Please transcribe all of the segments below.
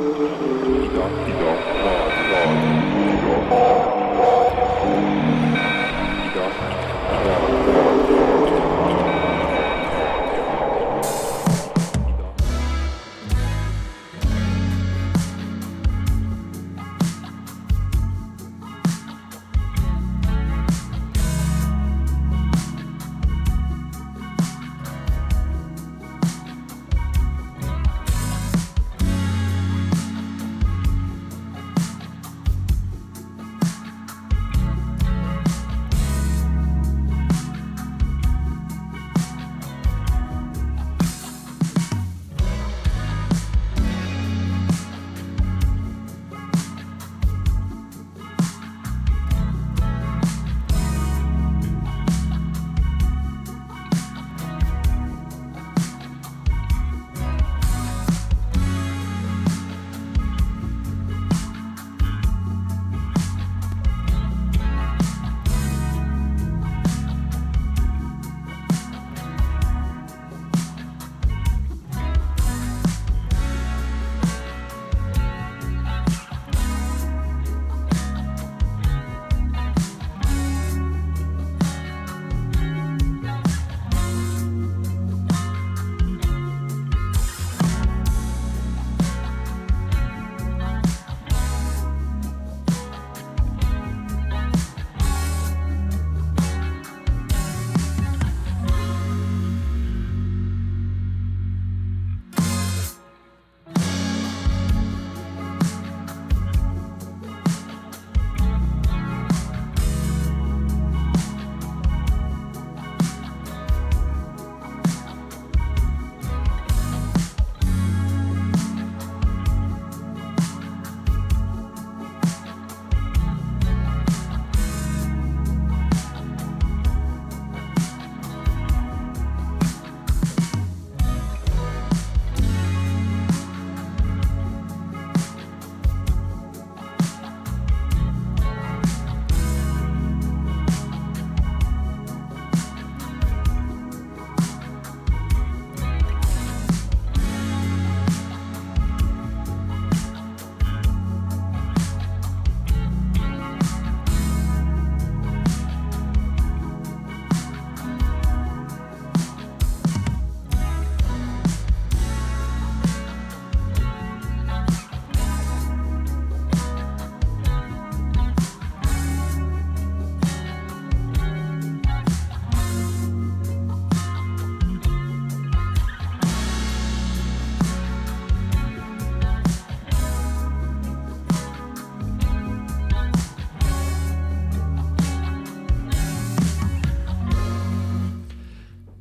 Idó, idó.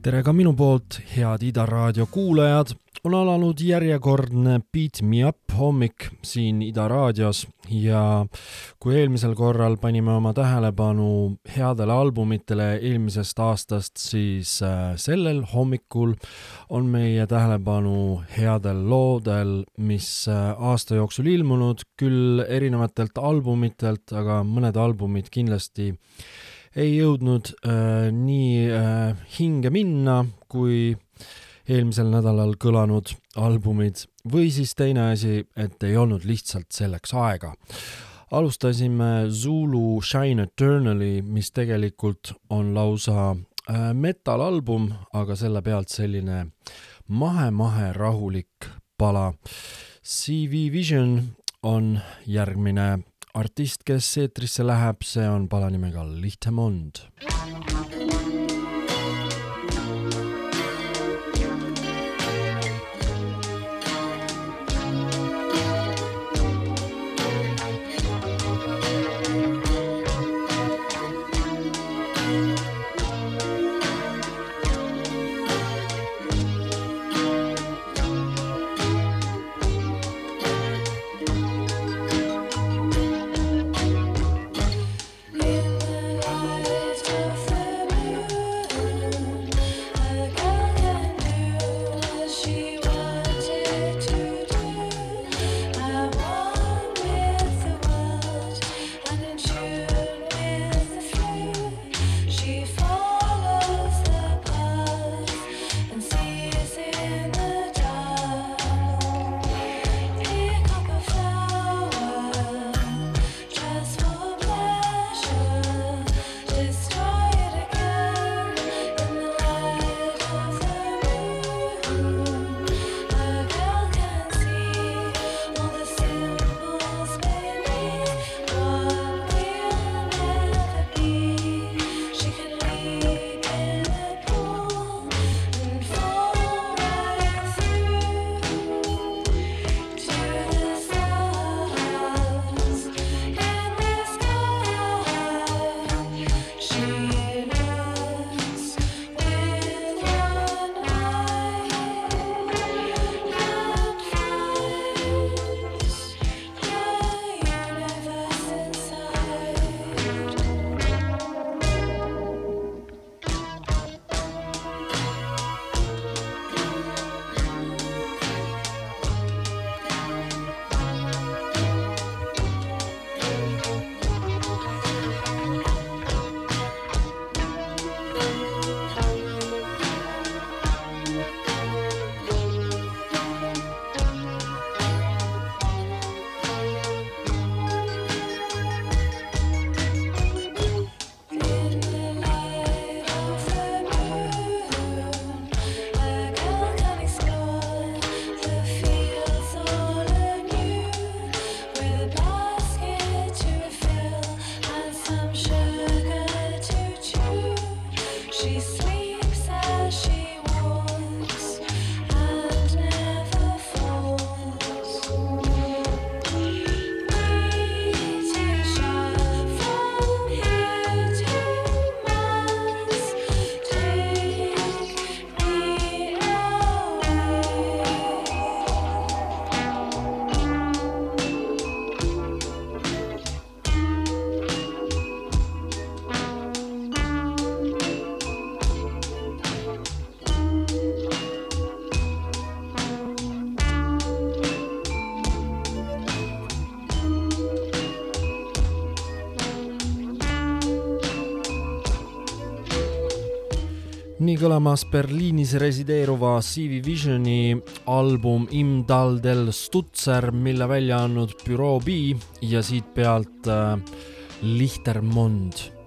Tere ka minu poolt, head Ida raadio kuulajad, on alanud järjekordne Beat Me Up hommik siin Ida raadios. Ja kui eelmisel korral panime oma tähelepanu headele albumitele eelmisest aastast, siis äh, sellel hommikul on meie tähelepanu headel loodel, mis äh, aasta jooksul ilmunud, küll erinevatelt albumitelt, aga mõned albumid kindlasti ei jõudnud äh, nii äh, hinge minna kui eelmisel nädalal kõlanud albumid või siis teine asi, et ei olnud lihtsalt selleks aega. alustasime Zulu Shine Eternally, mis tegelikult on lausa äh, metal-album, aga selle pealt selline mahe-mahe rahulik pala. CV Vision on järgmine artist, kes eetrisse läheb, see on pala nimega Lichtemond. Kõlamas Berliinis resideeruva CV Visioni album Im Dal del Stutzer, mille välja andnud Büroo B ja siit pealt äh, Lichtermond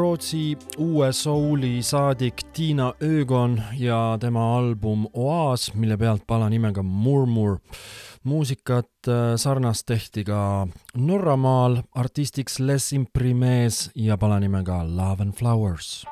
Rootsi uue souli saadik Tiina Ögon ja tema album Oaas, mille pealt pala nimega Murmur. muusikat äh, sarnast tehti ka Norramaal artistiks Les Imprimes ja pala nimega Love and Flowers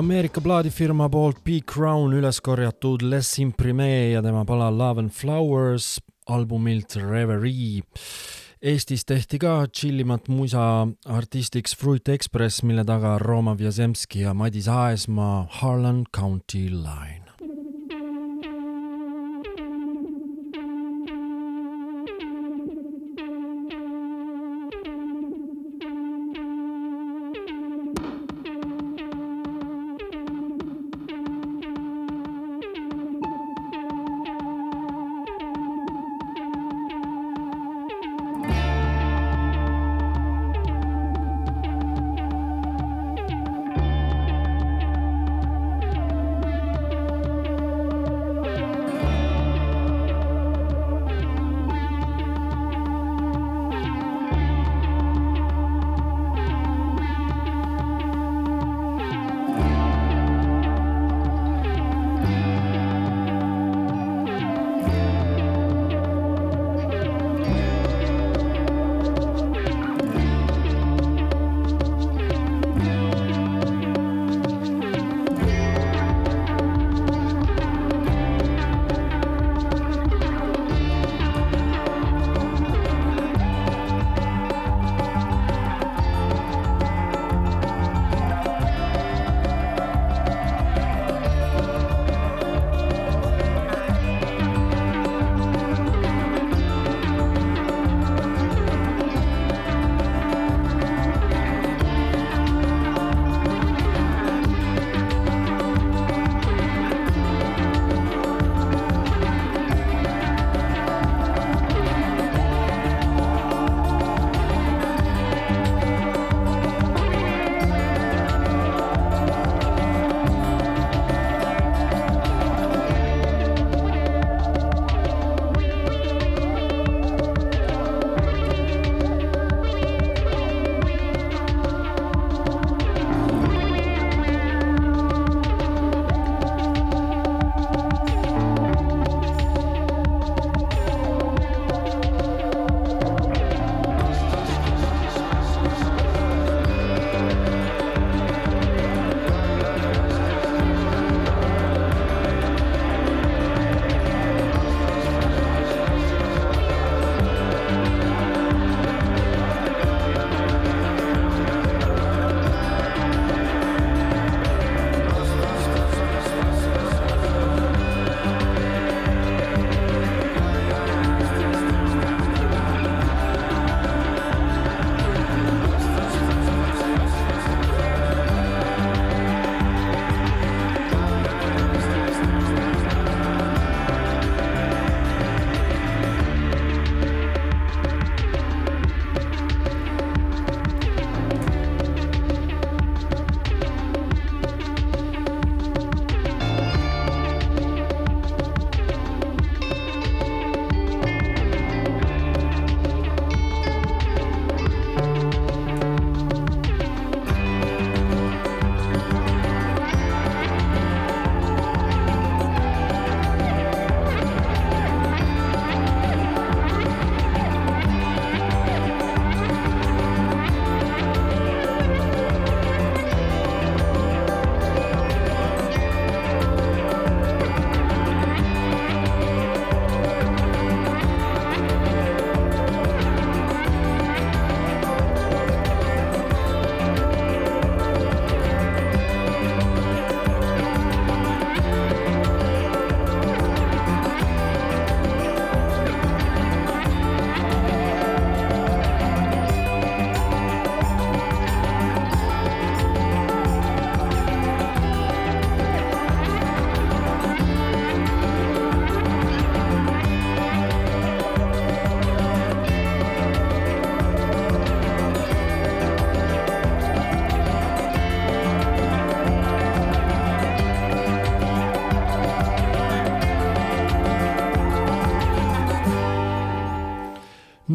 Ameerika plaadifirma poolt Big Crown üles korjatud Les Imprimee ja tema pala Love and Flowers albumilt Reverie. Eestis tehti ka tšillimat muisa artistiks Fruit Express, mille taga Rooma Vjazemski ja Madis Aesmaa Harlan County Line.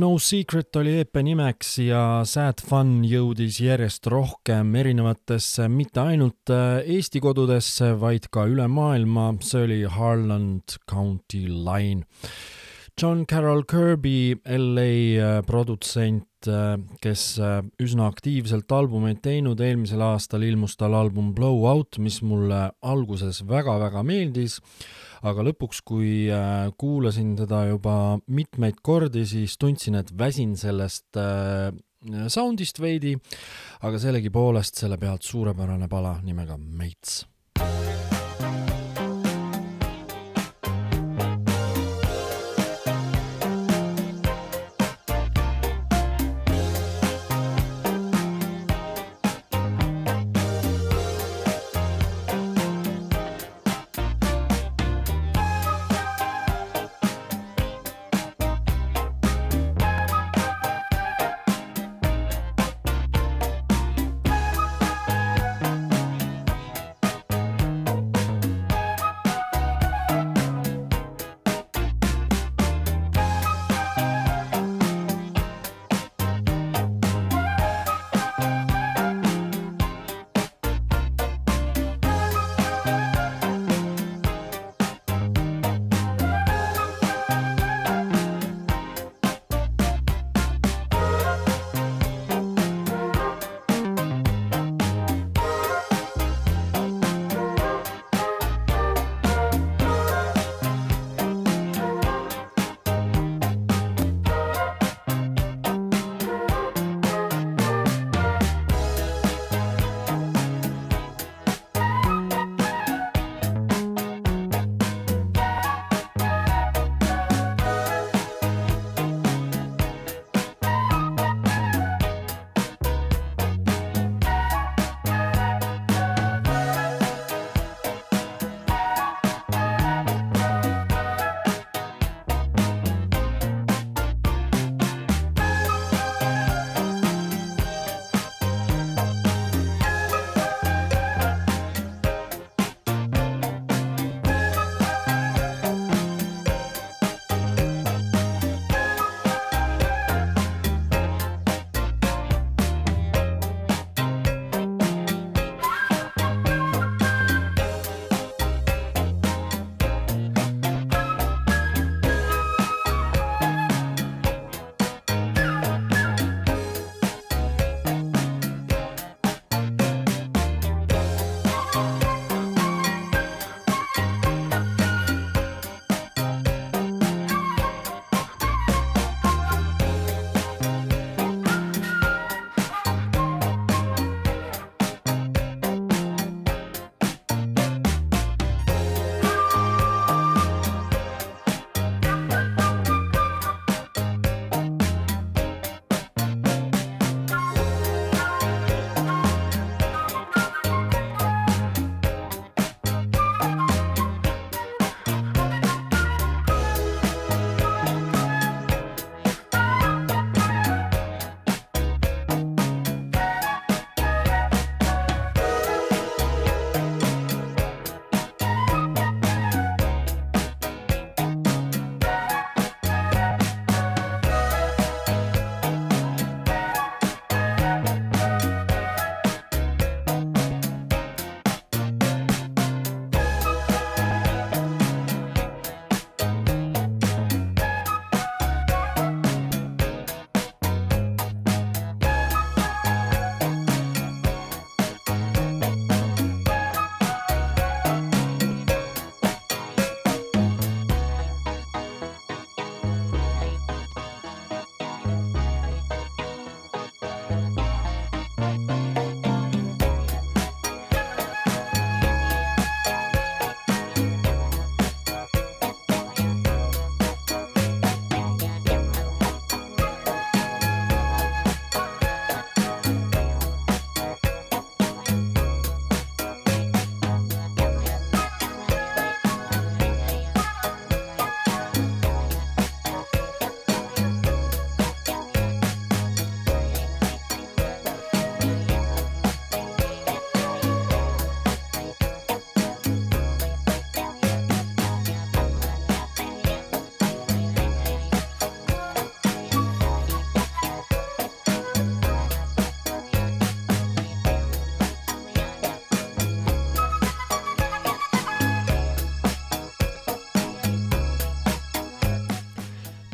No Secret oli EP nimeks ja Sad Fun jõudis järjest rohkem erinevatesse, mitte ainult äh, Eesti kodudesse, vaid ka üle maailma, see oli Harland County Line. John Carroll Kirby, LA äh, produtsent, kes üsna aktiivselt albumeid teinud, eelmisel aastal ilmus tal album Blow Out, mis mulle alguses väga-väga meeldis, aga lõpuks, kui kuulasin teda juba mitmeid kordi, siis tundsin, et väsin sellest soundist veidi, aga sellegipoolest selle pealt suurepärane pala nimega Mates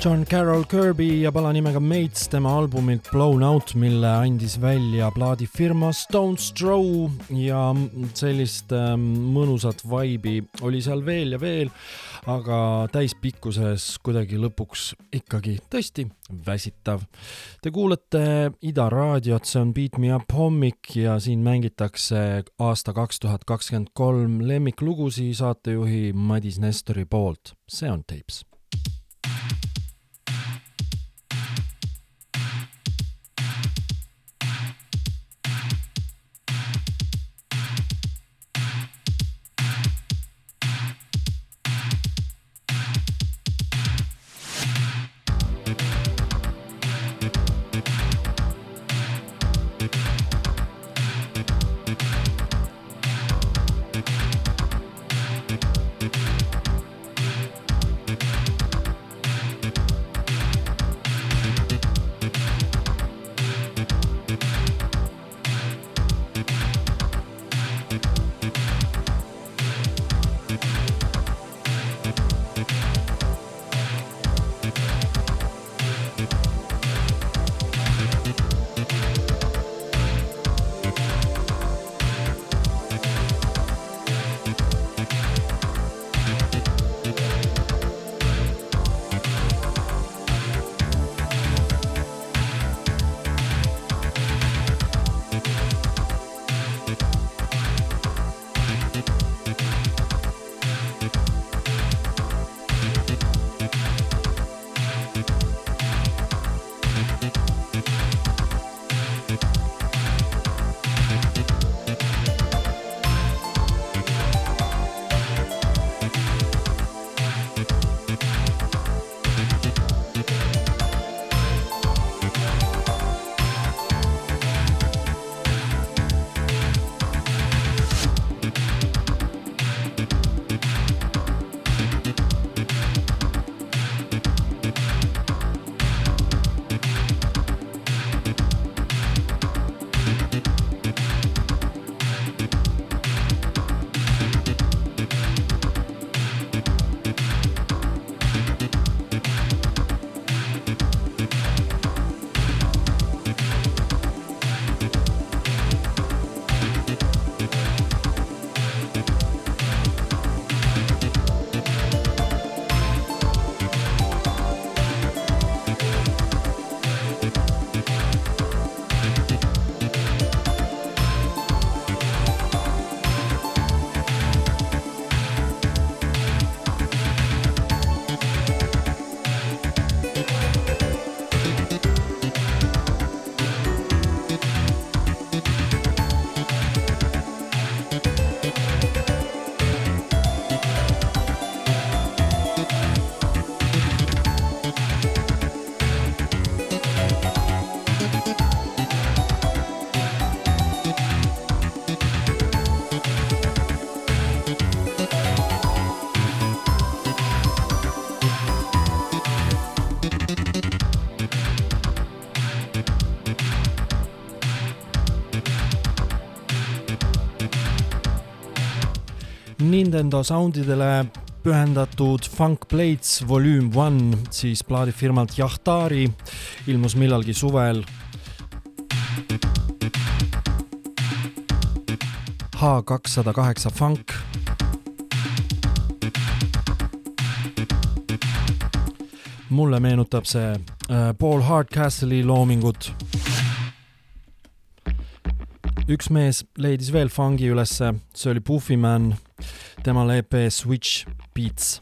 John Carroll Kirby ja pala nimega Mates tema albumilt Blown Out, mille andis välja plaadifirma Stones Throw ja sellist ähm, mõnusat vaibi oli seal veel ja veel, aga täispikkuses kuidagi lõpuks ikkagi tõesti väsitav. Te kuulete Ida raadiot, see on Beat Me Up hommik ja siin mängitakse aasta kaks tuhat kakskümmend kolm lemmiklugusi saatejuhi Madis Nestori poolt. see on Tapes Nintendo soundidele pühendatud Funk Blades Volume One siis plaadifirmalt Yahtari ilmus millalgi suvel. H kakssada kaheksa Funk. mulle meenutab see äh, Paul Hardcastle'i loomingut üks mees leidis veel fungi ülesse, see oli Buffyman temal EP Switch Beats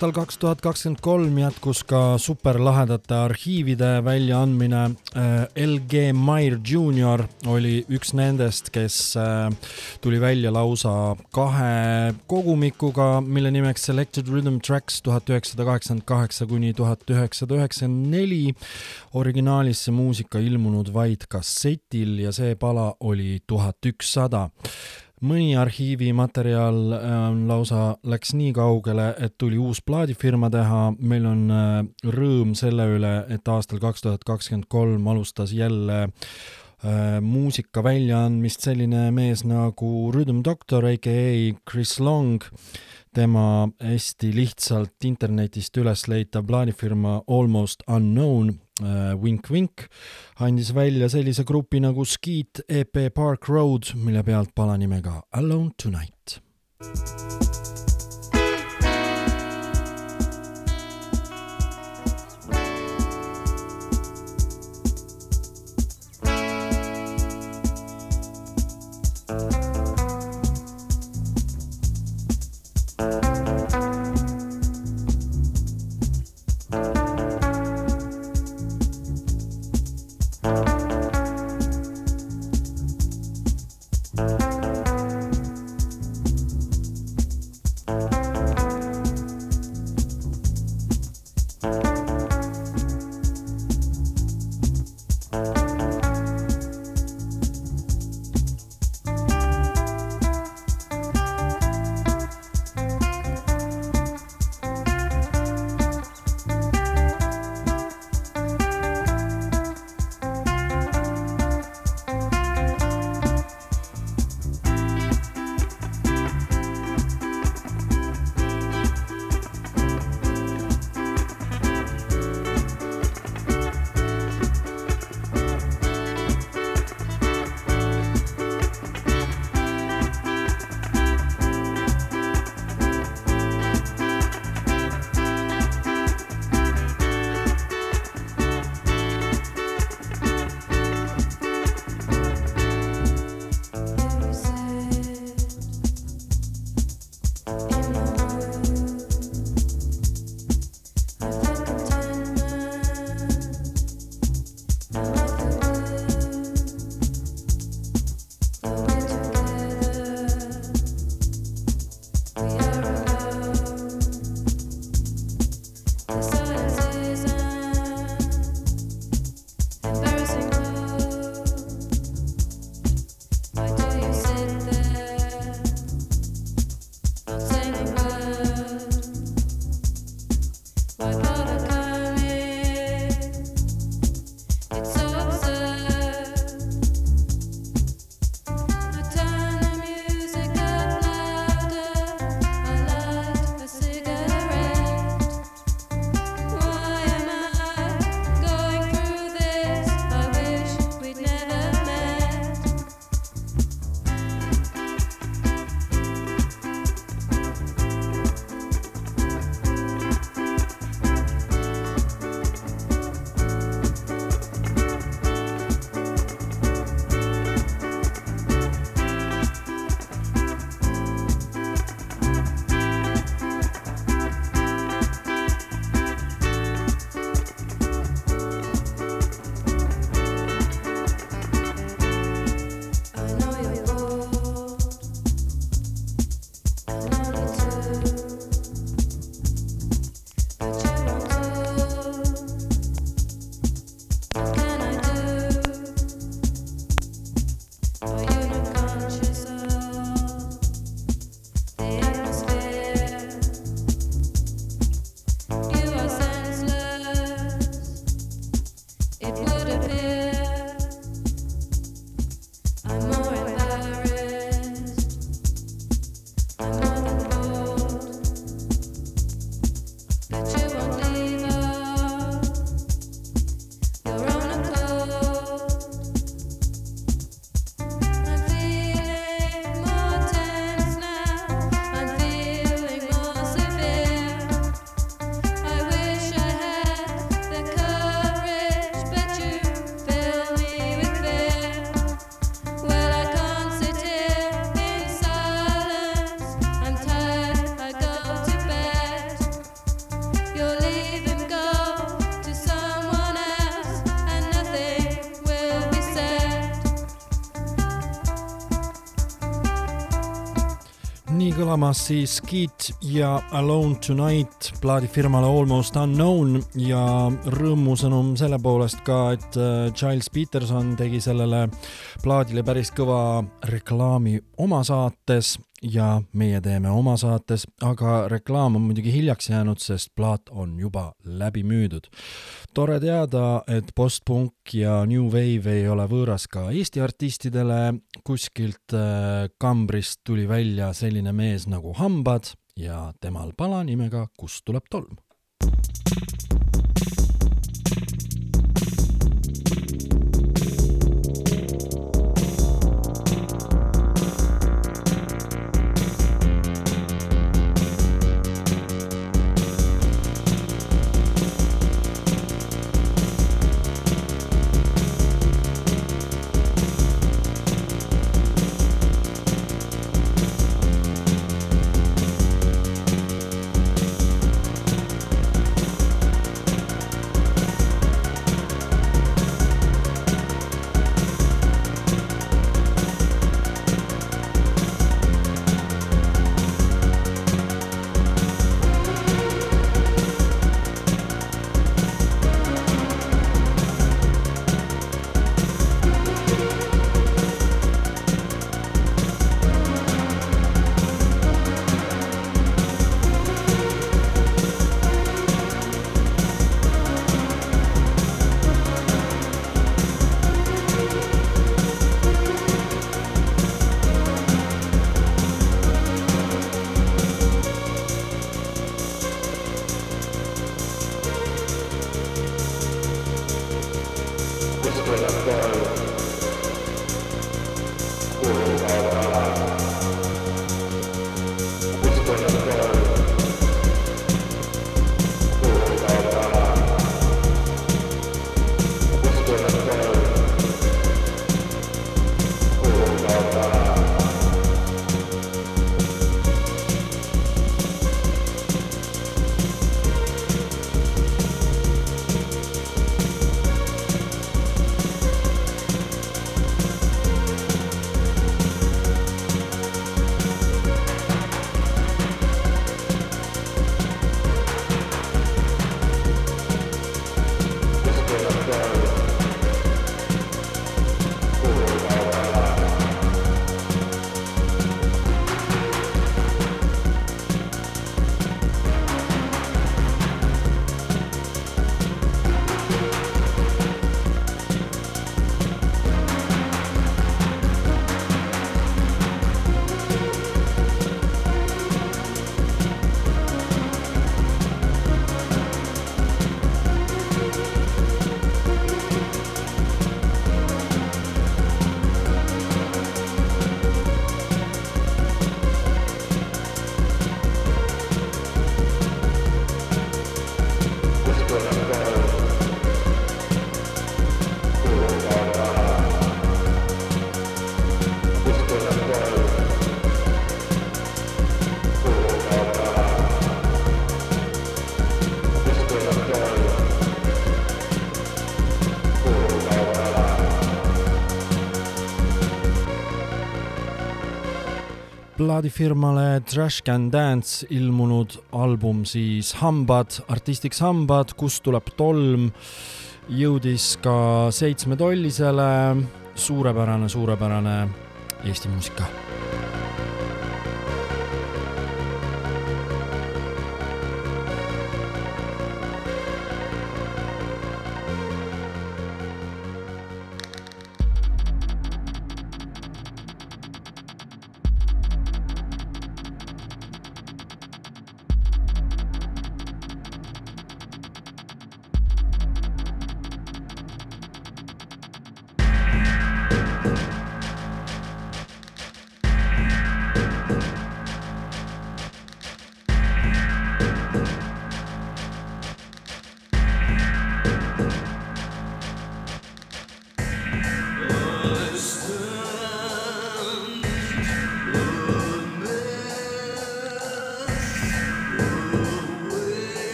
aastal kaks tuhat kakskümmend kolm jätkus ka superlahedate arhiivide väljaandmine. Äh, LG Meyer Junior oli üks nendest, kes äh, tuli välja lausa kahe kogumikuga, mille nimeks Selected Rhythm Tracks tuhat üheksasada kaheksakümmend kaheksa kuni tuhat üheksasada üheksakümmend neli. originaalis see muusika ilmunud vaid kassetil ja see pala oli tuhat ükssada mõni arhiivimaterjal äh, lausa läks nii kaugele, et tuli uus plaadifirma teha, meil on äh, rõõm selle üle, et aastal kaks tuhat kakskümmend kolm alustas jälle äh, muusika väljaandmist selline mees nagu Rhythm Doctor, aka Chris Long. Tema hästi lihtsalt internetist üles leitav plaadifirma Almost Unknown äh,, Wink Wink, andis välja sellise grupi nagu Skeet EP Park Road, mille pealt pala nimega Alone Tonight. Kõlamas siis Skeet ja Alone Tonight plaadifirmale Almost Unknown ja rõõmusõnum selle poolest ka, et äh, Giles Peterson tegi sellele plaadile päris kõva reklaami oma saates ja meie teeme oma saates, aga reklaam on muidugi hiljaks jäänud, sest plaat on juba läbi müüdud. tore teada, et postpunk ja new wave ei ole võõras ka Eesti artistidele, kuskilt äh, kambrist tuli välja selline mees nagu Hambad ja temal pala nimega Kust tuleb tolm. Plaadifirmale Trash Can Dance ilmunud album siis Hambad, artistiks Hambad, kust tuleb tolm, jõudis ka seitsmetollisele, suurepärane, suurepärane Eesti muusika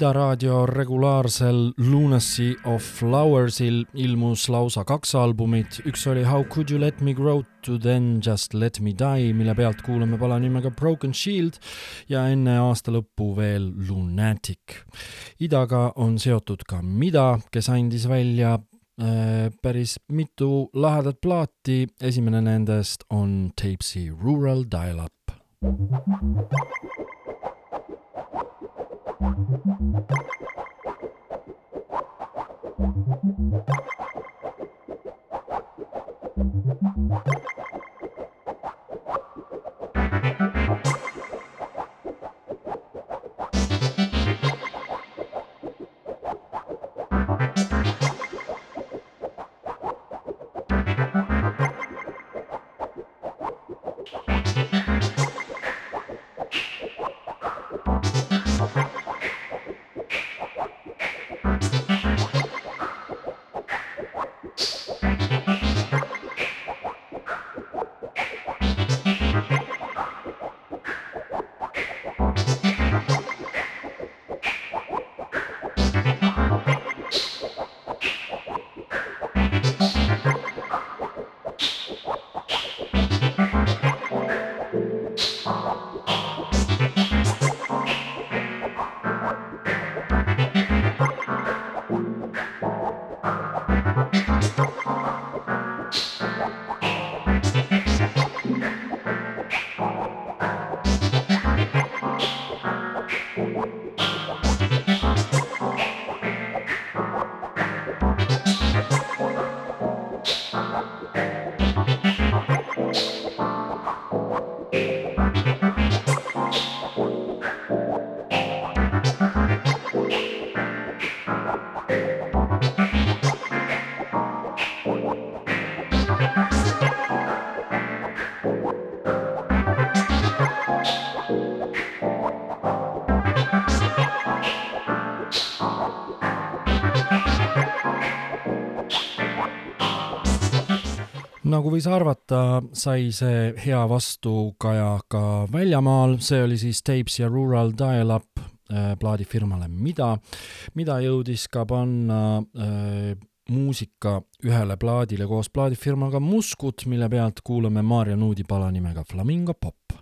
Ida raadio regulaarsel Lunacy of Flowersil ilmus lausa kaks albumit, üks oli How could you let me grow to then just let me die, mille pealt kuulame pala nimega Broken Shield ja enne aasta lõppu veel Lunatic. Idaga on seotud ka Mida, kes andis välja äh, päris mitu lahedat plaati, esimene nendest on Tapesy Rural Dial-Up. Thank you. Nagu võis arvata, sai see hea vastukaja ka väljamaal, see oli siis Tapes ja Rural Dial-Up äh, plaadifirmale Mida. Mida jõudis ka panna äh, muusika ühele plaadile koos plaadifirmaga Muskut, mille pealt kuulame Maarja Nuudi pala nimega Flamingo Pop.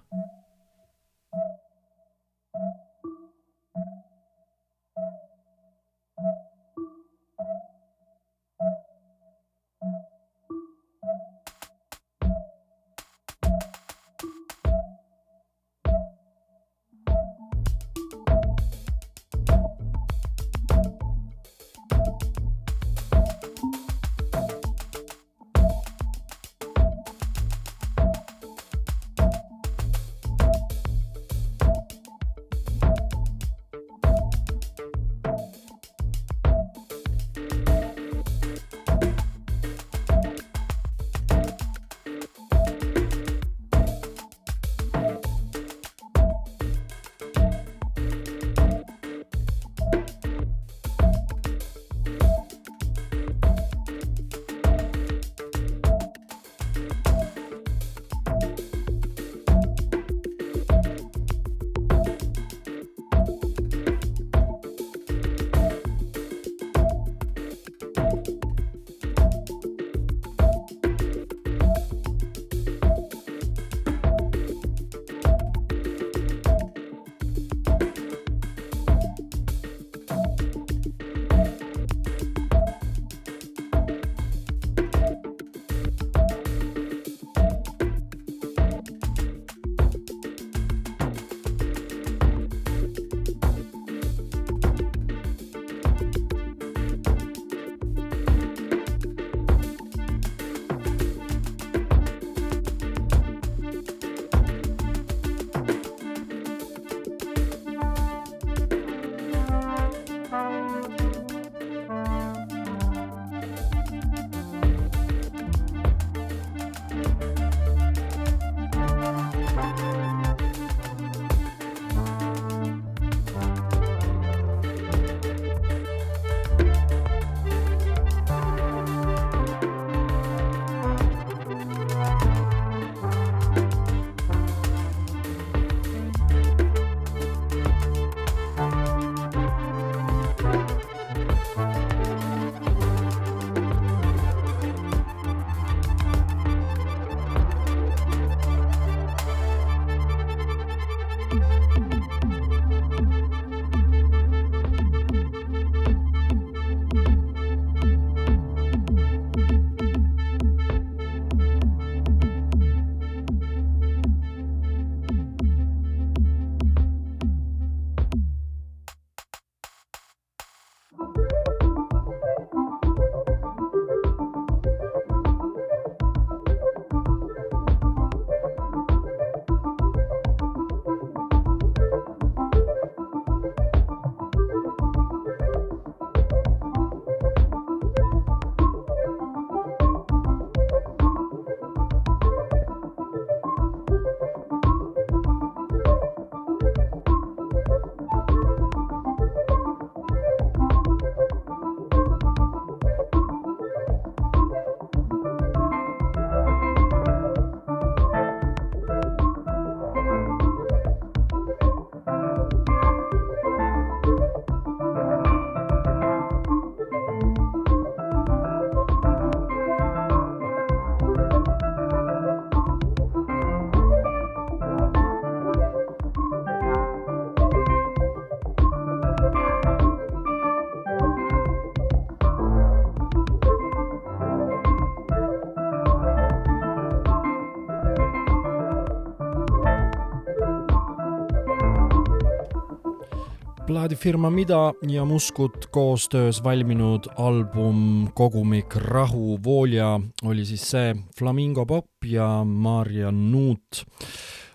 Plaadifirma Mida ja Muskut koostöös valminud album kogumik Rahu Volja oli siis see Flamingo Pop ja Maarja Nuut.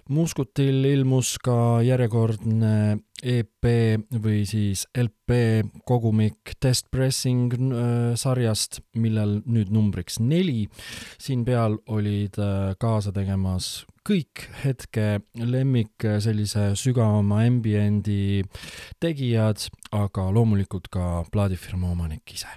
Muskutil ilmus ka järjekordne EP või siis LP kogumik Test Pressing äh, sarjast, millel nüüd numbriks neli. siin peal olid äh, kaasa tegemas kõik hetke lemmik sellise sügavama ambiendi tegijad, aga loomulikult ka plaadifirma omanik ise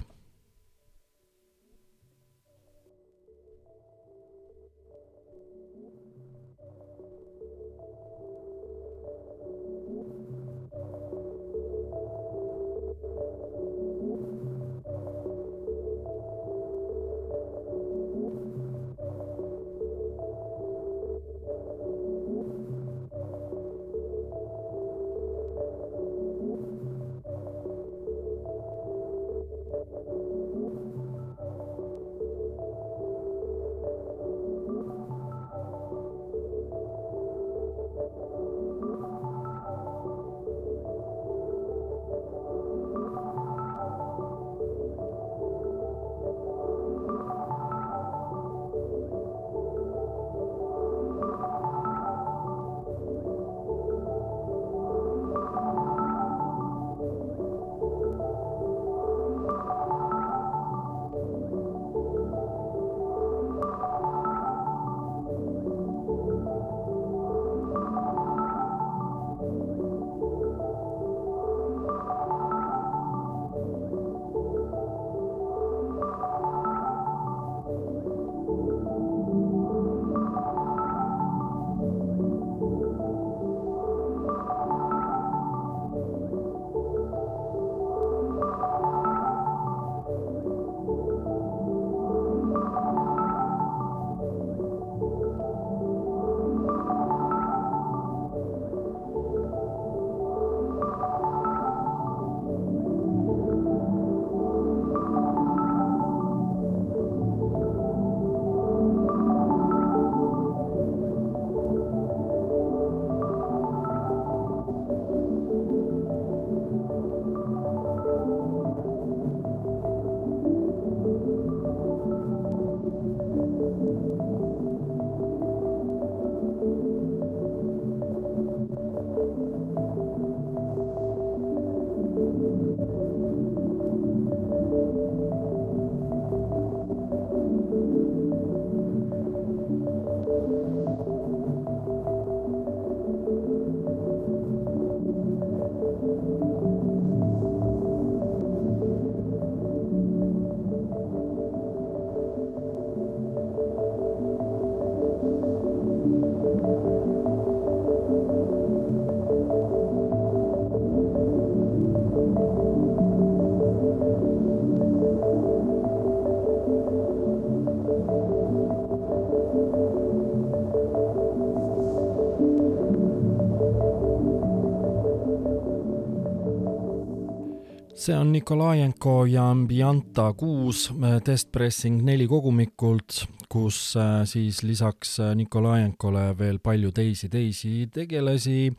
see on Nikolajenko ja Ambianta kuus äh, testpressing neli kogumikult, kus äh, siis lisaks äh, Nikolajenkole veel palju teisi, teisi tegelasi.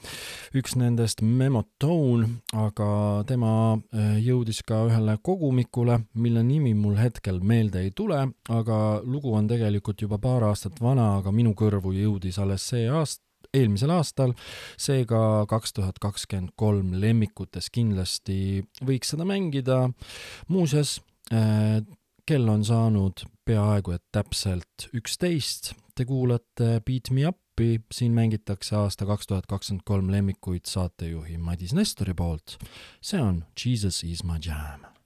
üks nendest Memotone, aga tema jõudis ka ühele kogumikule, mille nimi mul hetkel meelde ei tule, aga lugu on tegelikult juba paar aastat vana, aga minu kõrvu jõudis alles see aasta, eelmisel aastal, seega kaks tuhat kakskümmend kolm lemmikutes kindlasti võiks seda mängida. muuseas äh,, kell on saanud peaaegu et täpselt üksteist, te kuulate Beat Me Up'i, siin mängitakse aasta kaks tuhat kakskümmend kolm lemmikuid saatejuhi Madis Nestori poolt. see on Jesus is my jam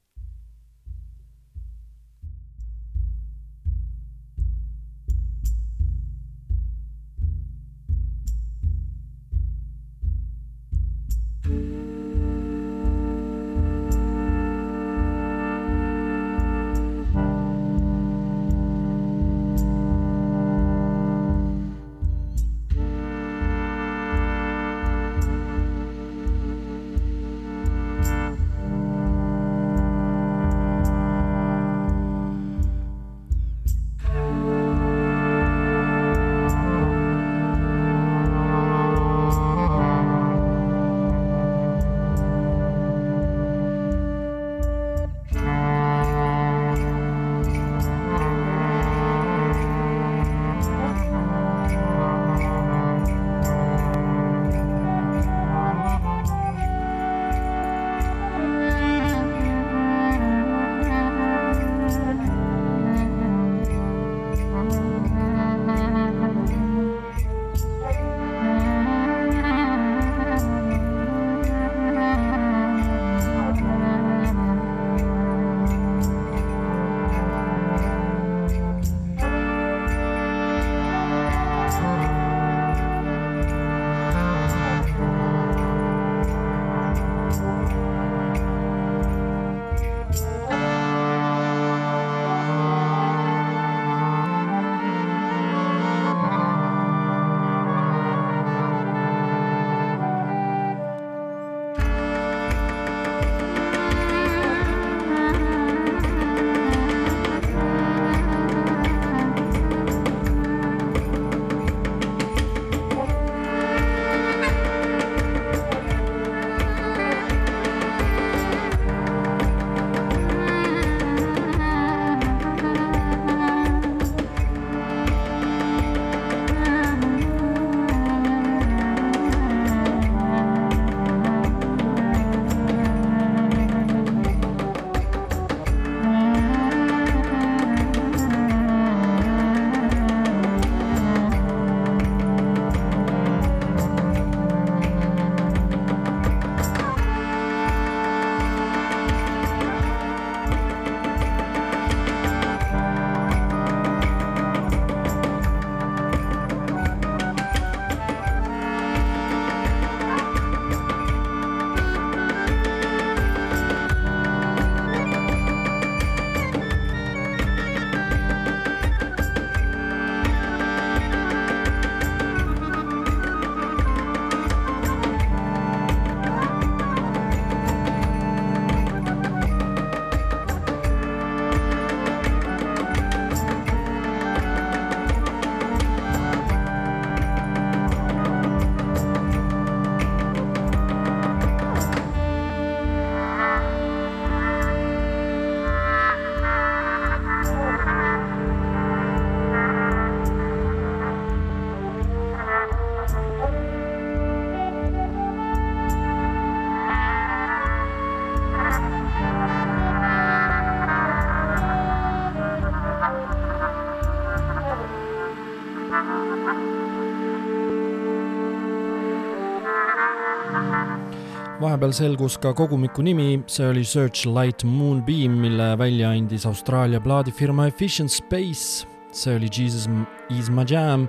vahepeal selgus ka kogumiku nimi, see oli Searchlight Moonbeam, mille välja andis Austraalia plaadifirma Efficient Space. see oli Jesus is my jam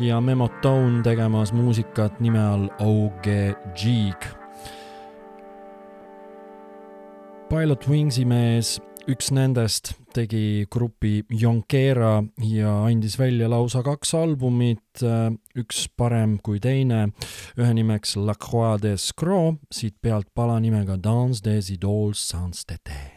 ja Memo Tone tegemas muusikat nime all OG Jig. Pilot Wingsi mees üks nendest tegi grupi Yonkera ja andis välja lausa kaks albumit, üks parem kui teine, ühe nimeks La Croix des Scro, siit pealt pala nimega Dans des idoles sans tete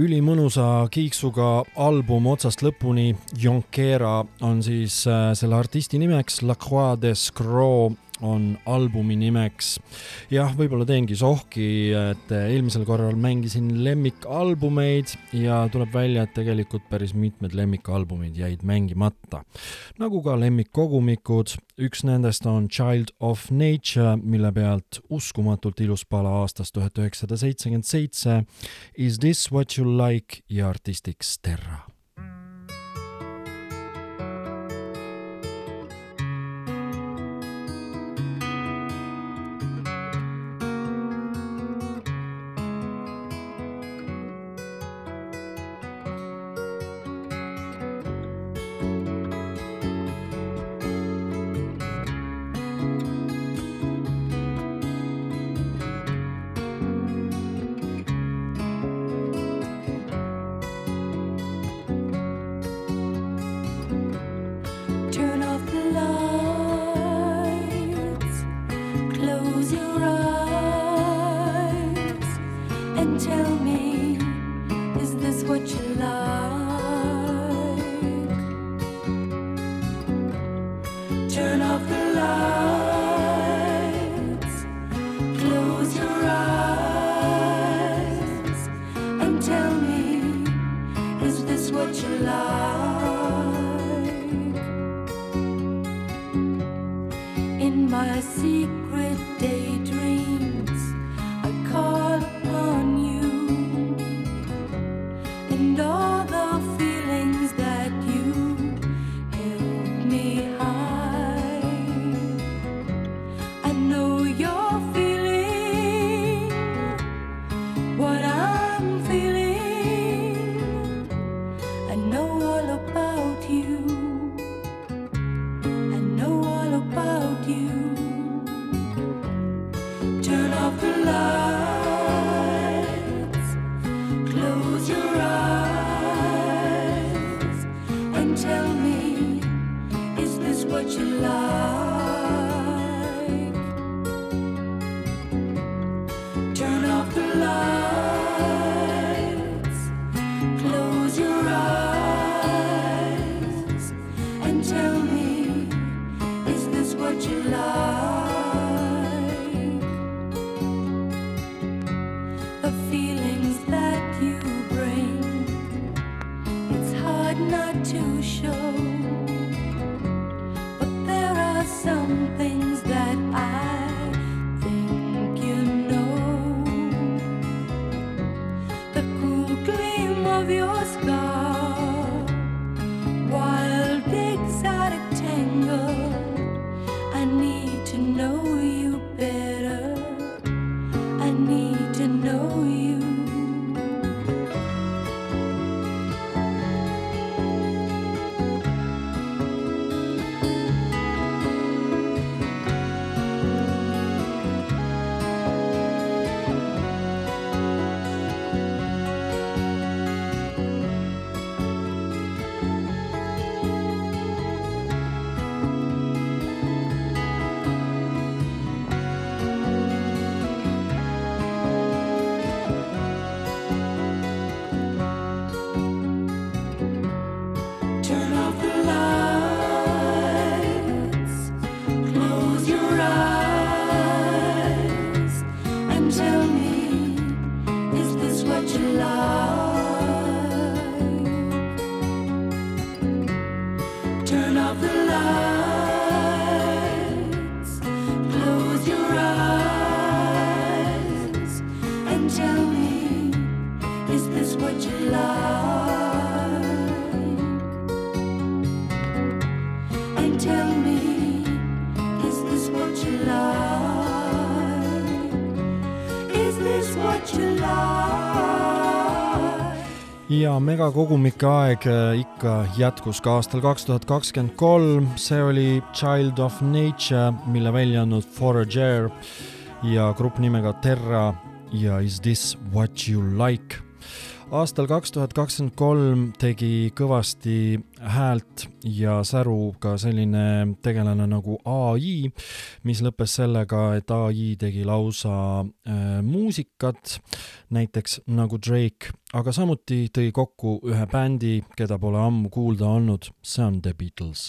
ülimõnusa kiiksuga album otsast lõpuni. Jonkera on siis äh, selle artisti nimeks La Croix de Scro on albumi nimeks. jah, võib-olla teengi sohki, et eelmisel korral mängisin lemmikalbumeid ja tuleb välja, et tegelikult päris mitmed lemmikalbumid jäid mängimata. nagu ka lemmikkogumikud, üks nendest on Child of Nature, mille pealt uskumatult ilus pala aastast tuhat üheksasada seitsekümmend seitse Is this what you like ja artistiks Terra love. Ja megakogumike aeg äh, ikka jätkus ka aastal kaks tuhat kakskümmend kolm, see oli Child of Nature, mille välja andnud Forager ja grupp nimega Terra ja Is this what you like aastal kaks tuhat kakskümmend kolm tegi kõvasti häält ja säru ka selline tegelane nagu ai, mis lõppes sellega, et ai tegi lausa äh, muusikat, näiteks nagu Drake, aga samuti tõi kokku ühe bändi, keda pole ammu kuulda olnud, see on The Beatles.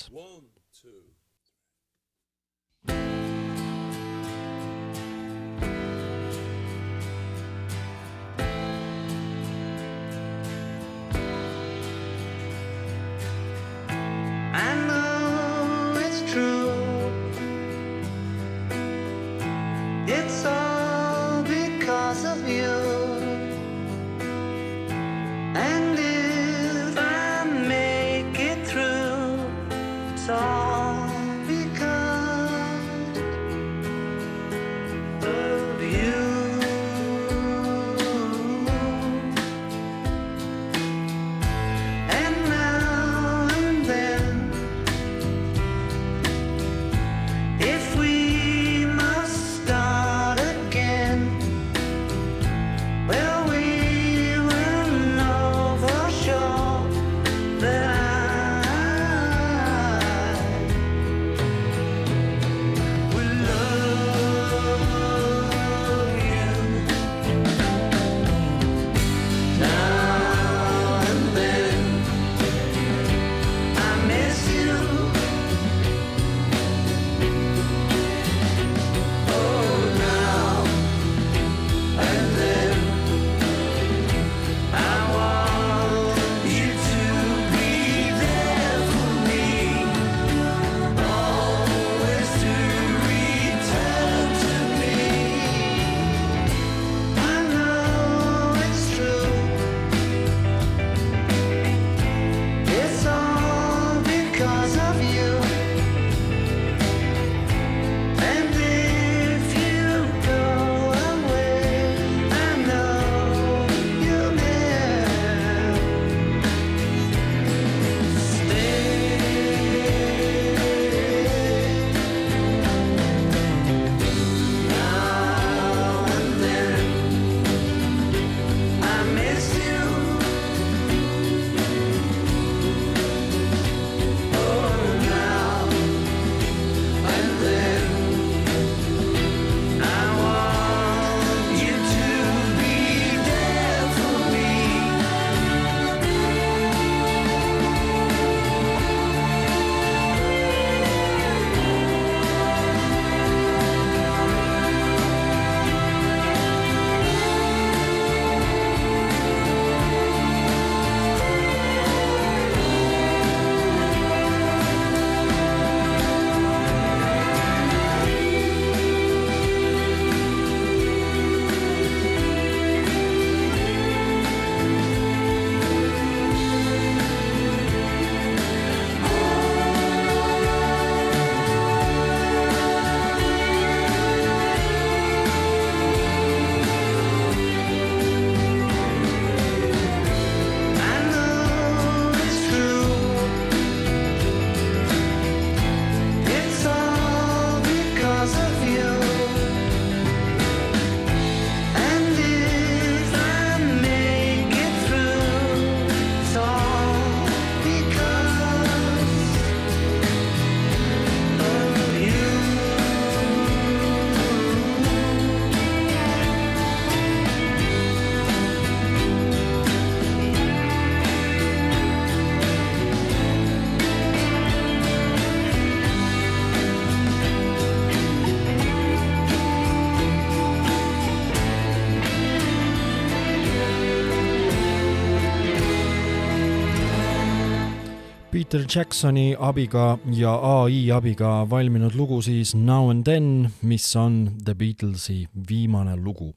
Peter Jacksoni abiga ja ai abiga valminud lugu siis Now and Then, mis on The Beatlesi viimane lugu.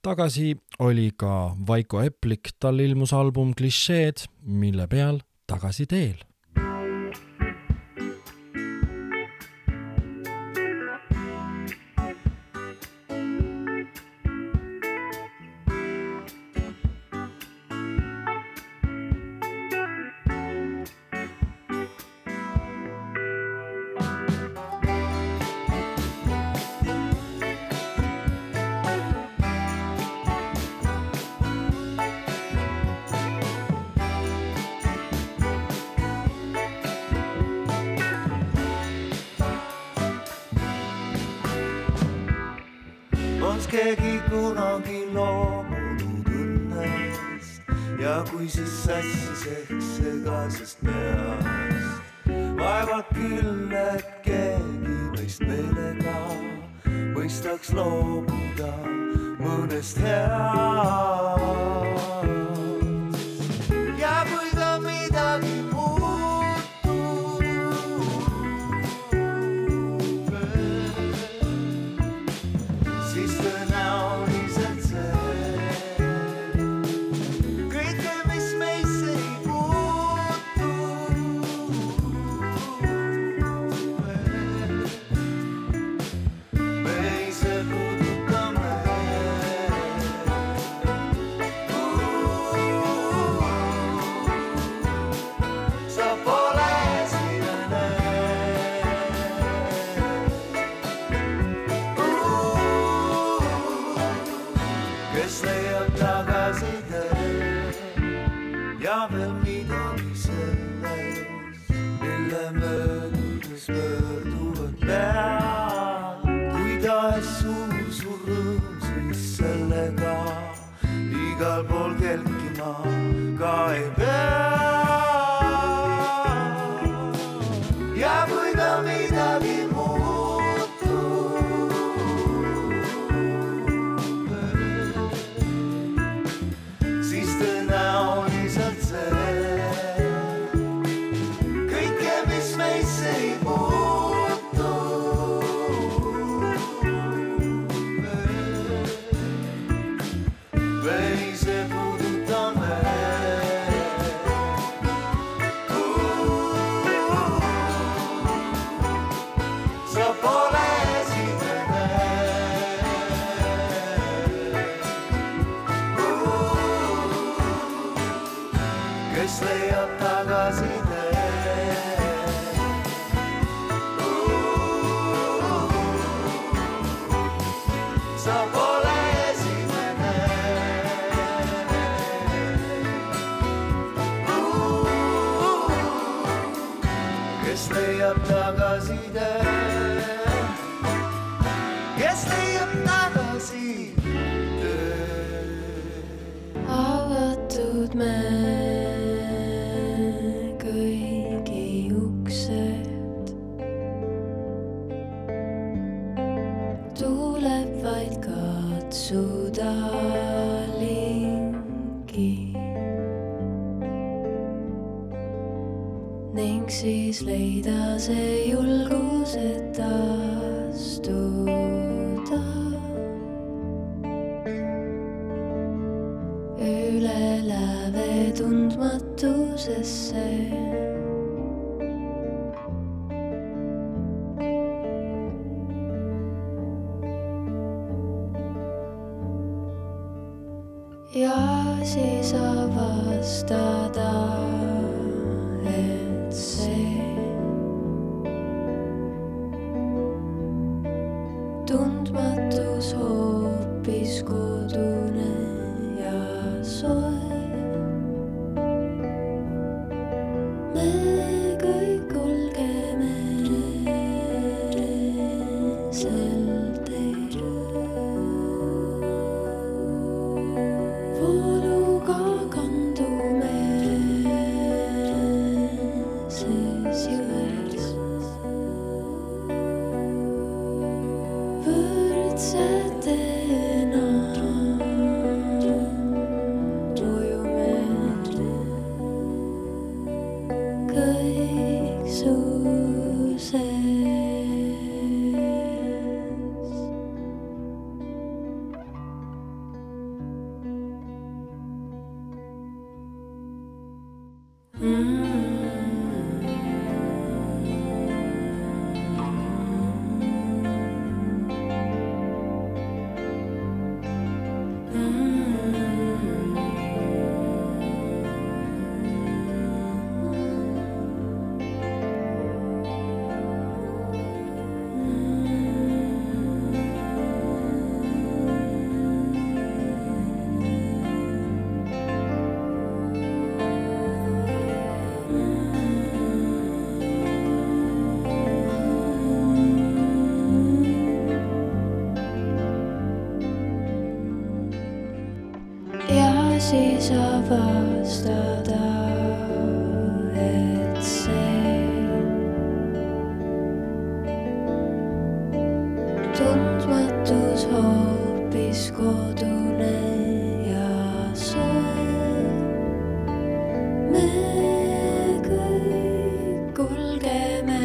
tagasi oli ka Vaiko Eplik, tal ilmus album Klišeed, mille peal Tagasi teel Amen.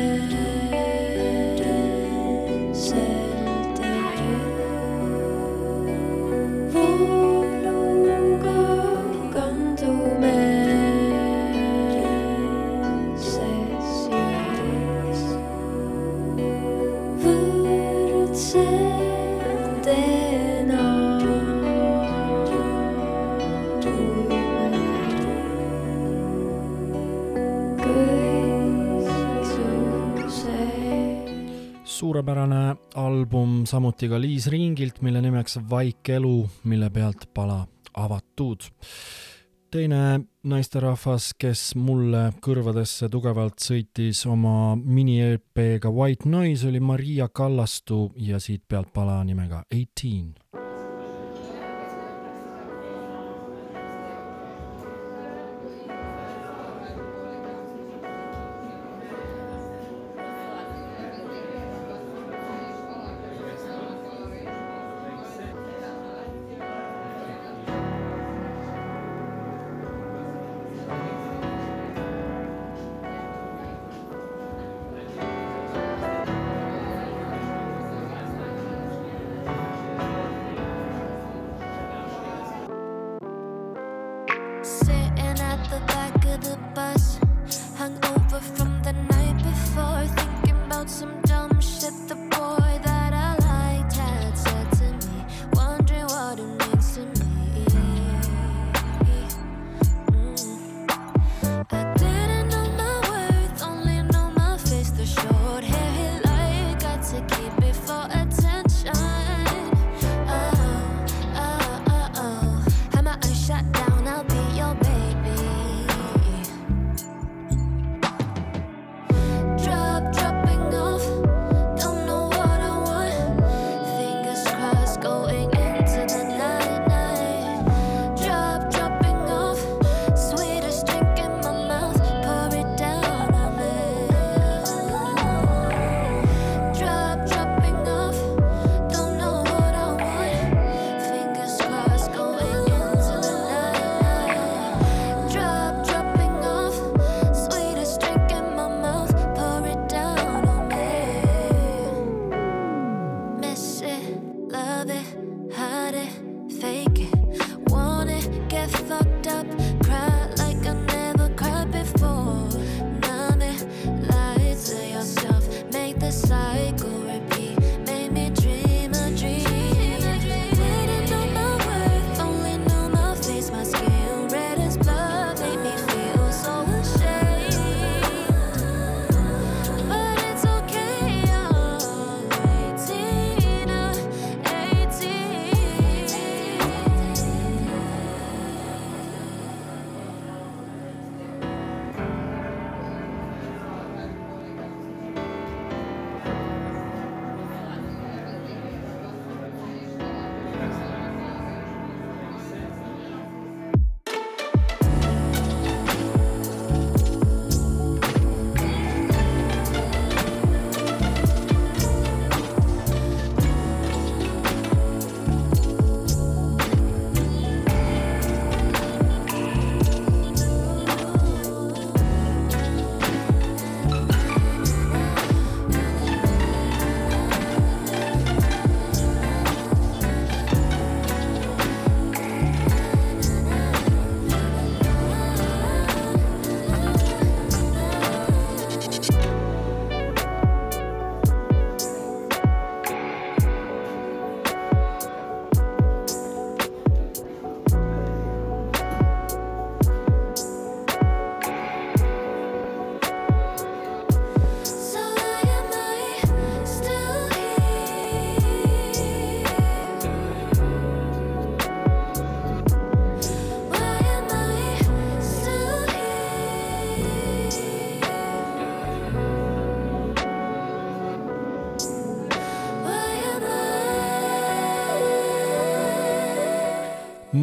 album, samuti ka Liis Ringilt, mille nimeks Vaike elu, mille pealt pala Avatud. teine naisterahvas, kes mulle kõrvadesse tugevalt sõitis oma mini-EP-ga White Noise, oli Maria Kallastu ja siit pealt pala nimega Eighteen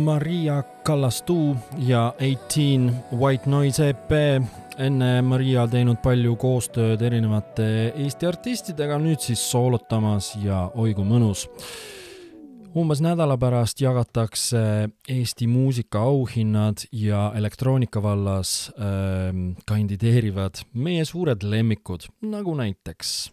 Maria Kallastu ja Eighteen White Noise EP. enne Maria teinud palju koostööd erinevate Eesti artistidega, nüüd siis soolotamas ja oi kui mõnus. umbes nädala pärast jagatakse Eesti muusikaauhinnad ja elektroonika vallas äh, kandideerivad meie suured lemmikud, nagu näiteks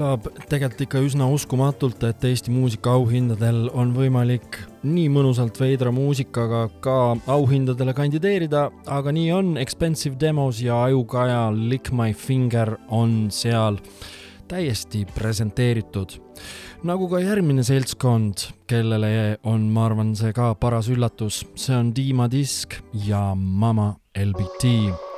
kõlab tegelikult ikka üsna uskumatult, et Eesti muusikaauhindadel on võimalik nii mõnusalt veidra muusikaga ka auhindadele kandideerida, aga nii on, Expensive Demos ja Ajukaja Lick My Finger on seal täiesti presenteeritud. nagu ka järgmine seltskond, kellele on, ma arvan, see ka paras üllatus, see on Dima Disk ja Mama LBT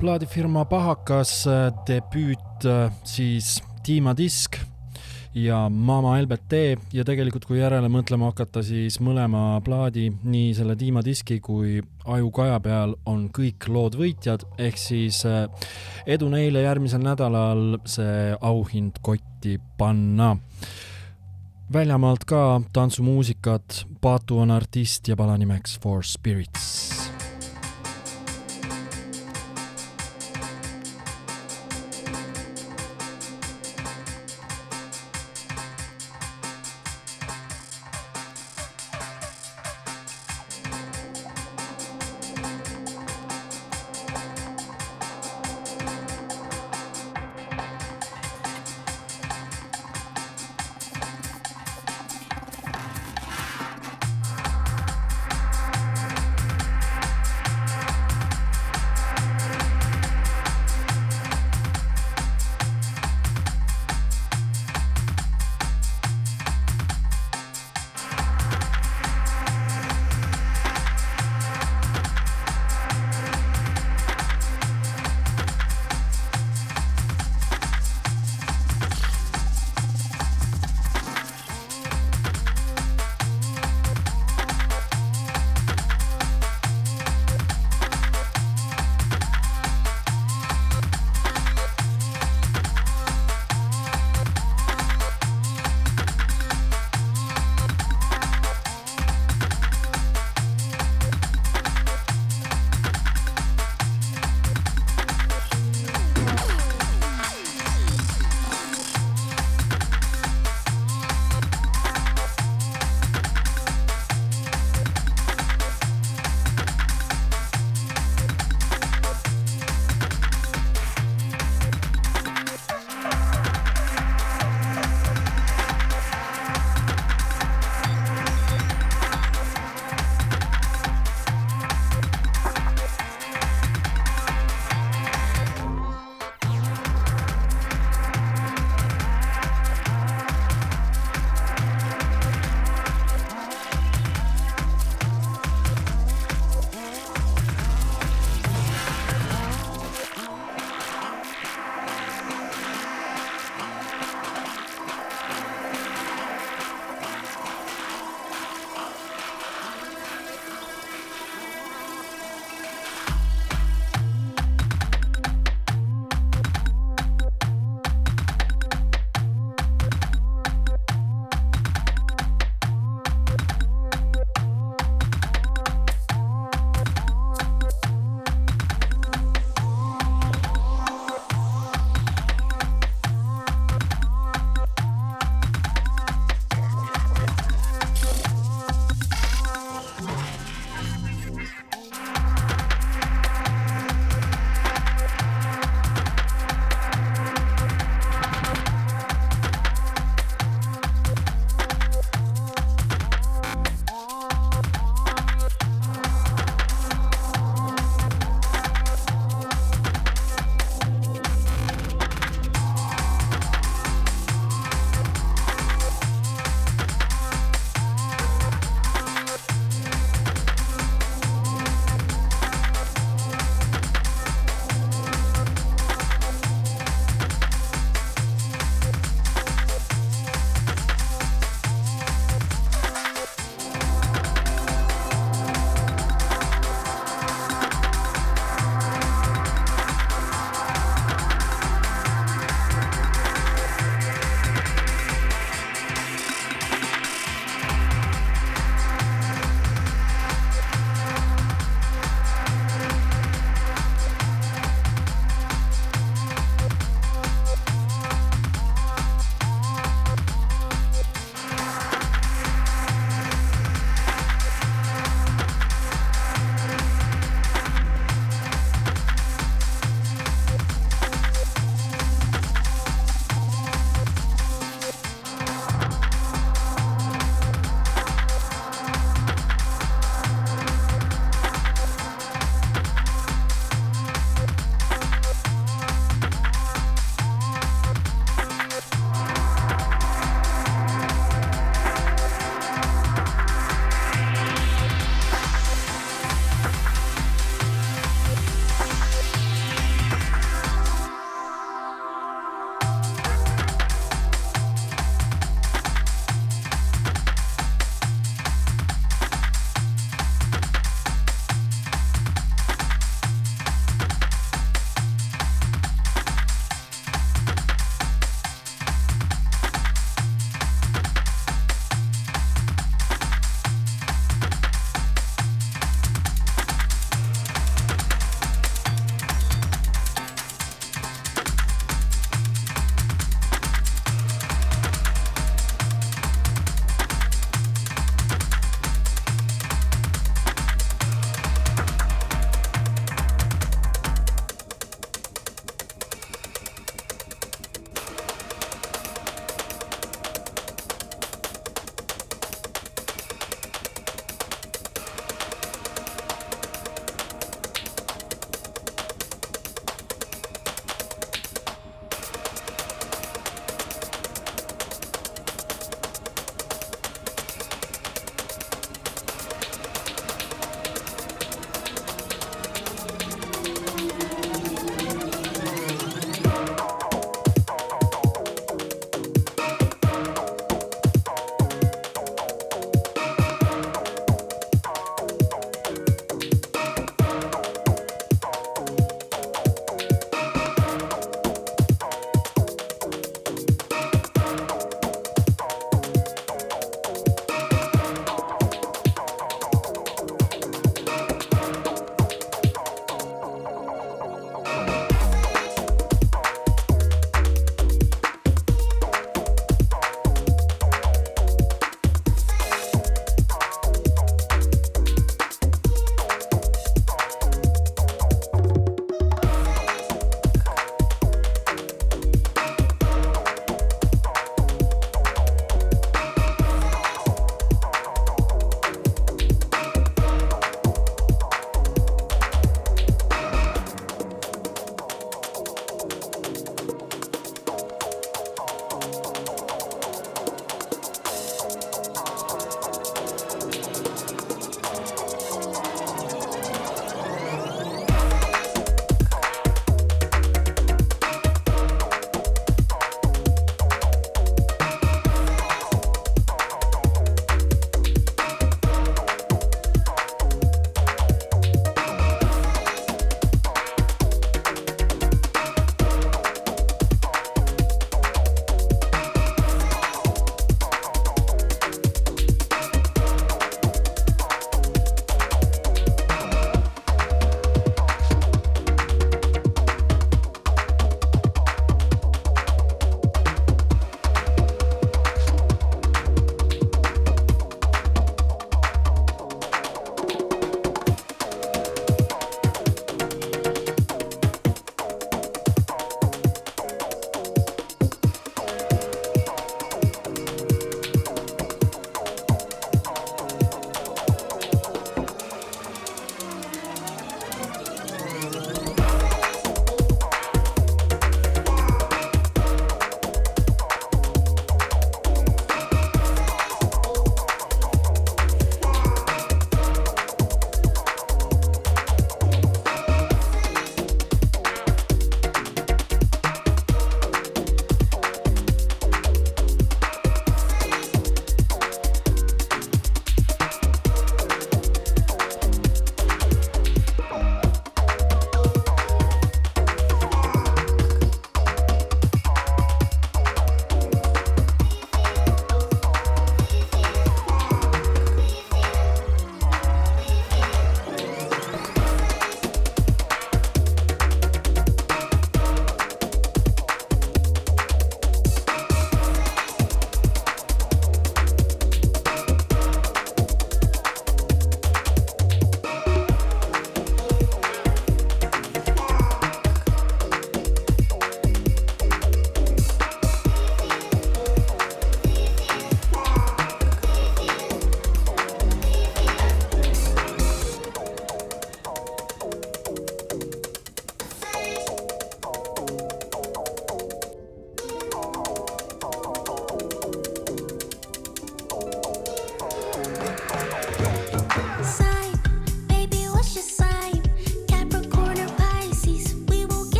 plaadifirma Pahakas äh, debüüt äh, siis Dima disk ja Mama LBT ja tegelikult, kui järele mõtlema hakata, siis mõlema plaadi, nii selle Dima diski kui Ajukaja peal on kõik lood võitjad, ehk siis äh, edu neile järgmisel nädalal see auhind kotti panna. väljamaalt ka tantsumuusikat, Paatu on artist ja pala nimeks For Spirits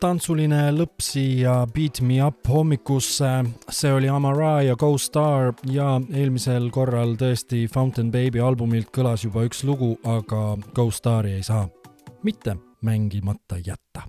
tantsuline lõpp siia Beat Me Up hommikusse, see oli Amara ja Go Star ja eelmisel korral tõesti Fountain Baby albumilt kõlas juba üks lugu, aga Go Stari ei saa mitte mängimata jätta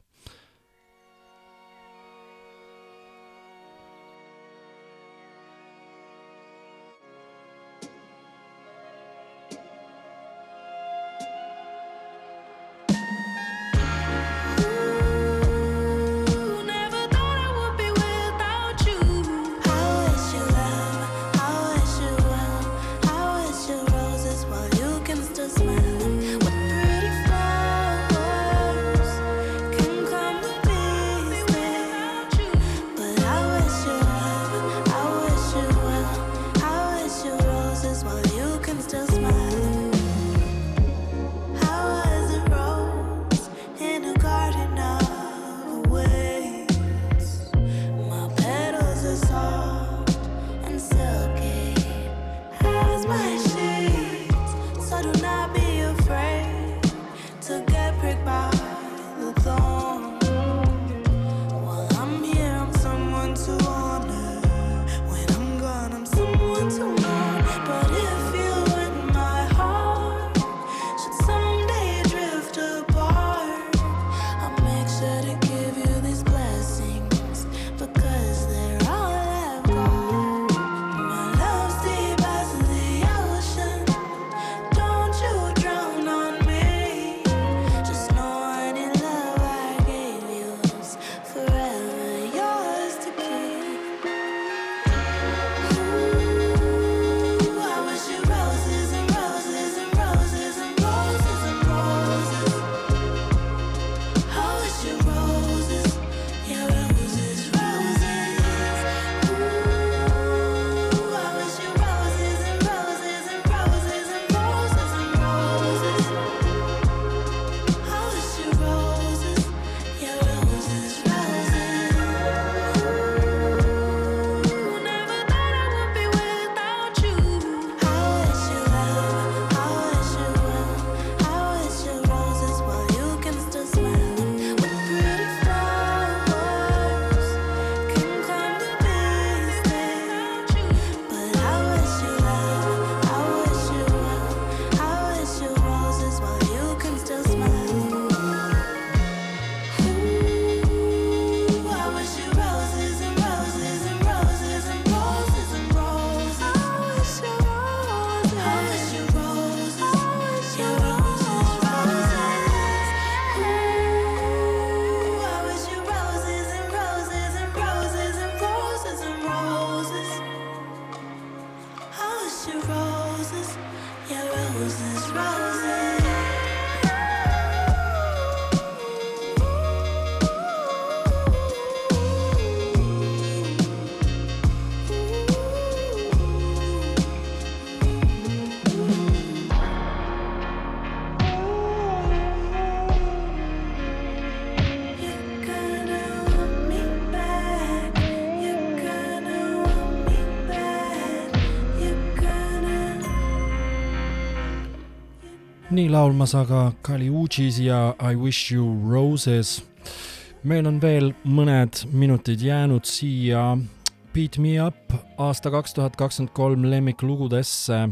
nii laulmas aga Kali Uchis ja I wish you roses. meil on veel mõned minutid jäänud siia Beat me up aasta kaks tuhat kakskümmend kolm lemmiklugudesse.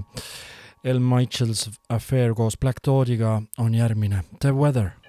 El Michaels Affair koos Black Dodiga on järgmine The Weather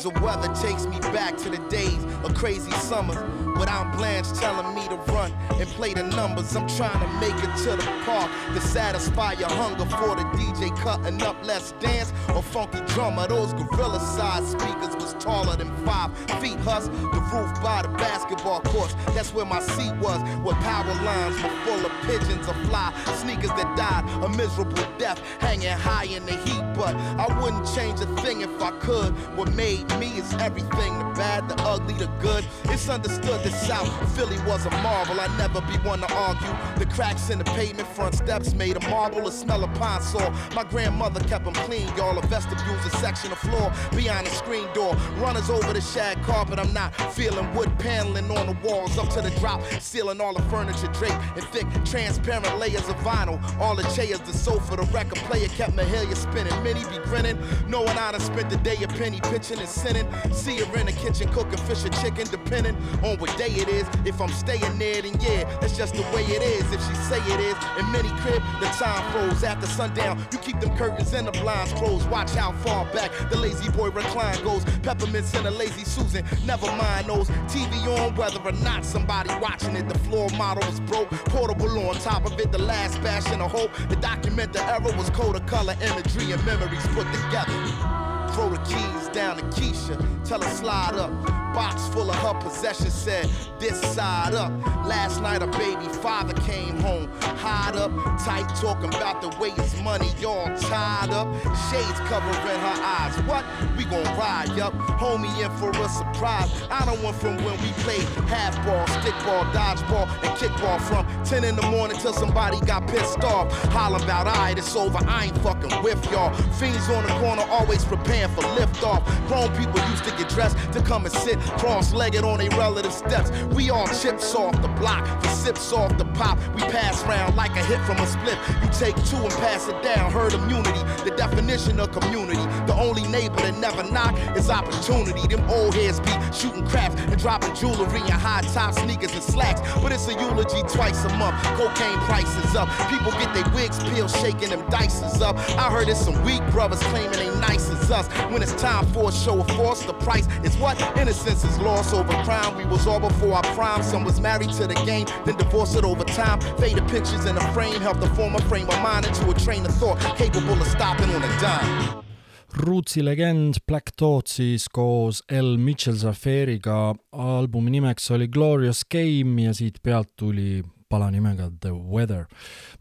Sometimes the weather takes me back to the days of crazy summers. But I'm Blanche telling me to run and play the numbers. I'm trying to make it to the park to satisfy your hunger for the DJ cutting up. Let's dance or funky drummer. Those gorilla sized speakers was taller than five feet. Hus, the roof by the basketball courts. That's where my seat was, where power lines were full of pigeons or fly sneakers that died a miserable death, hanging high in the heat. But I wouldn't change a thing if I could. What made me is everything bad, the ugly, the good. It's understood that South Philly was a marvel. I never be one to argue. The cracks in the pavement, front steps made of marble, the smell of pine saw. My grandmother kept them clean, y'all. A vestibule's a section of floor behind the screen door. Runners over the shag carpet. I'm not feeling wood paneling on the walls up to the drop, sealing all the furniture draped in thick, transparent layers of vinyl. All the chairs, the sofa, the record player kept Mahalia spinning. Many be grinning, knowing I done spent the day a penny pitching and sinning. See her in the kitchen cooking fish or chicken, depending on what day it is. If I'm staying there, then yeah, that's just the way it is. If she say it is, in many crib, the time froze after sundown. You keep them curtains and the blinds closed. Watch how far back the lazy boy recline goes. Peppermints and a lazy Susan, never mind those. TV on, whether or not somebody watching it. The floor model was broke, portable on top of it. The last bastion of hope. The document the error was code of color, imagery, and memories put together. Throw the keys down to Keisha, tell her slide up. Box full of her possessions said, this side up. Last night, a baby father came home, hide up, tight, talking about the way his money all tied up. Shades covering her eyes. What? We gon' ride, up. Homie in for a surprise. I don't want from when we played half ball, stick ball, dodgeball, and kickball from 10 in the morning till somebody got pissed off. Holler about, alright, it's over. I ain't fucking with y'all. Fiends on the corner, always preparing for liftoff. Grown people used to get dressed to come and sit cross-legged on their relative steps. We all chips off the block, the sips off the pop. We pass round like a hit from a split. You take two and pass it down. Herd immunity, the definition of community. The only neighbor that never knock is opportunity. Them old heads be shooting craps and dropping jewelry and high top sneakers and slacks. But it's a eulogy twice a month. Cocaine prices up. People get their wigs peeled, shaking them dices up. I heard it's some weak brothers claiming they nice as us. When it's time for a show of force, the price is what? Innocence is lost over crime. We was all before our prime. Some was married to the game, then divorced it over time. Faded pictures in a frame helped to form a frame of mind into a train of thought capable of stopping on a dime. Rootsi legend Black Thought siis koos L Mitchell's affairiga, albumi nimeks oli Glorious Game ja siit pealt tuli pala nimega The Weather.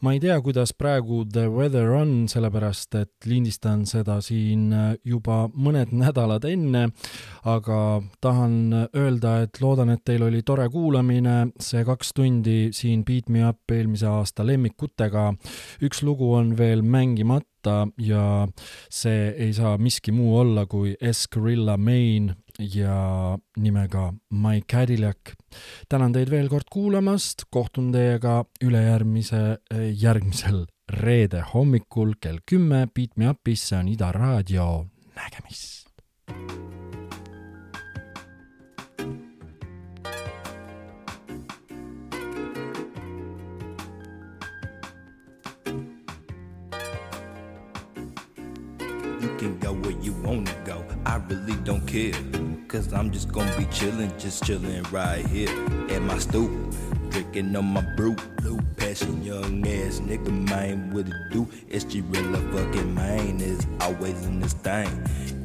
ma ei tea, kuidas praegu The Weather on, sellepärast et lindistan seda siin juba mõned nädalad enne, aga tahan öelda, et loodan, et teil oli tore kuulamine, see kaks tundi siin Beat Me Up eelmise aasta lemmikutega. üks lugu on veel mängimata ja see ei saa miski muu olla kui Escarilla Main ja nimega My Cadillac. tänan teid veel kord kuulamast, kohtun teiega ülejärgmise, järgmisel reede hommikul kell kümme Beat Me Upis, see on Ida Raadio, nägemist! Don't care. Cause I'm just gonna be chillin', just chillin' right here at my stoop. Drinking on my brew, blue passion, young ass nigga, man, what it do? It's SG real fucking mine is always in this thing.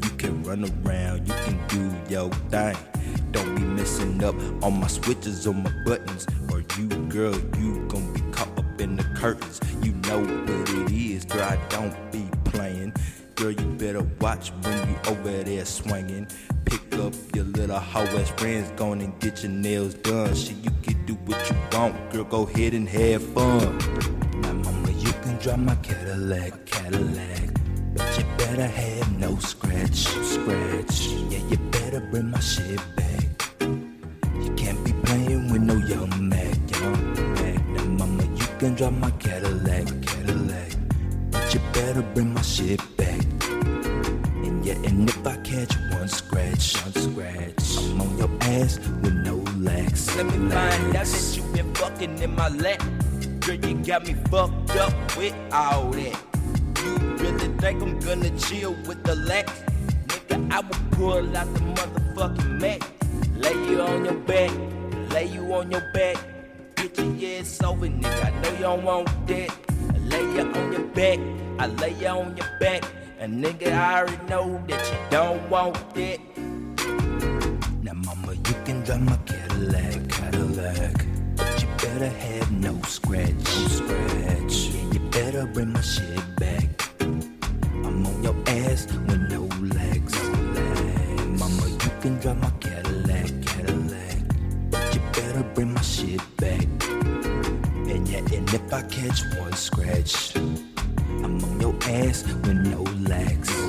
You can run around, you can do your thing. Don't be messing up on my switches, on my buttons. Or you, girl, you gon' be caught up in the curtains. You know what it is, girl, I don't be playing. Girl, you better watch when you over there swinging. Pick up your little hoe ass friends, go and get your nails done. Shit, you can do what you want, girl, go ahead and have fun. Now, mama, you can drive my Cadillac, Cadillac. But you better have no scratch, scratch. Yeah, you better bring my shit back. You can't be playing with no young Mac, young Mac. Now, mama, you can drive my Cadillac, Cadillac. Better bring my shit back. And yeah, and if I catch one scratch, one scratch, I'm on your ass with no lax. Let me find out that you been fucking in my lap. Girl, you got me fucked up with all that. You really think I'm gonna chill with the lax? Nigga, I will pull out the motherfucking Mac. Lay you on your back, lay you on your back. Get your ass over, nigga. I know you don't want that lay you on your back, I lay you on your back. And nigga, I already know that you don't want it. Now, mama, you can drive my Cadillac, Cadillac. But you better have no scratch, no scratch. Yeah, you better bring my shit back. I'm on your ass with no legs. Mama, you can drive my Cadillac, Cadillac. But you better bring my shit back. I catch one scratch, I'm on your ass with no legs.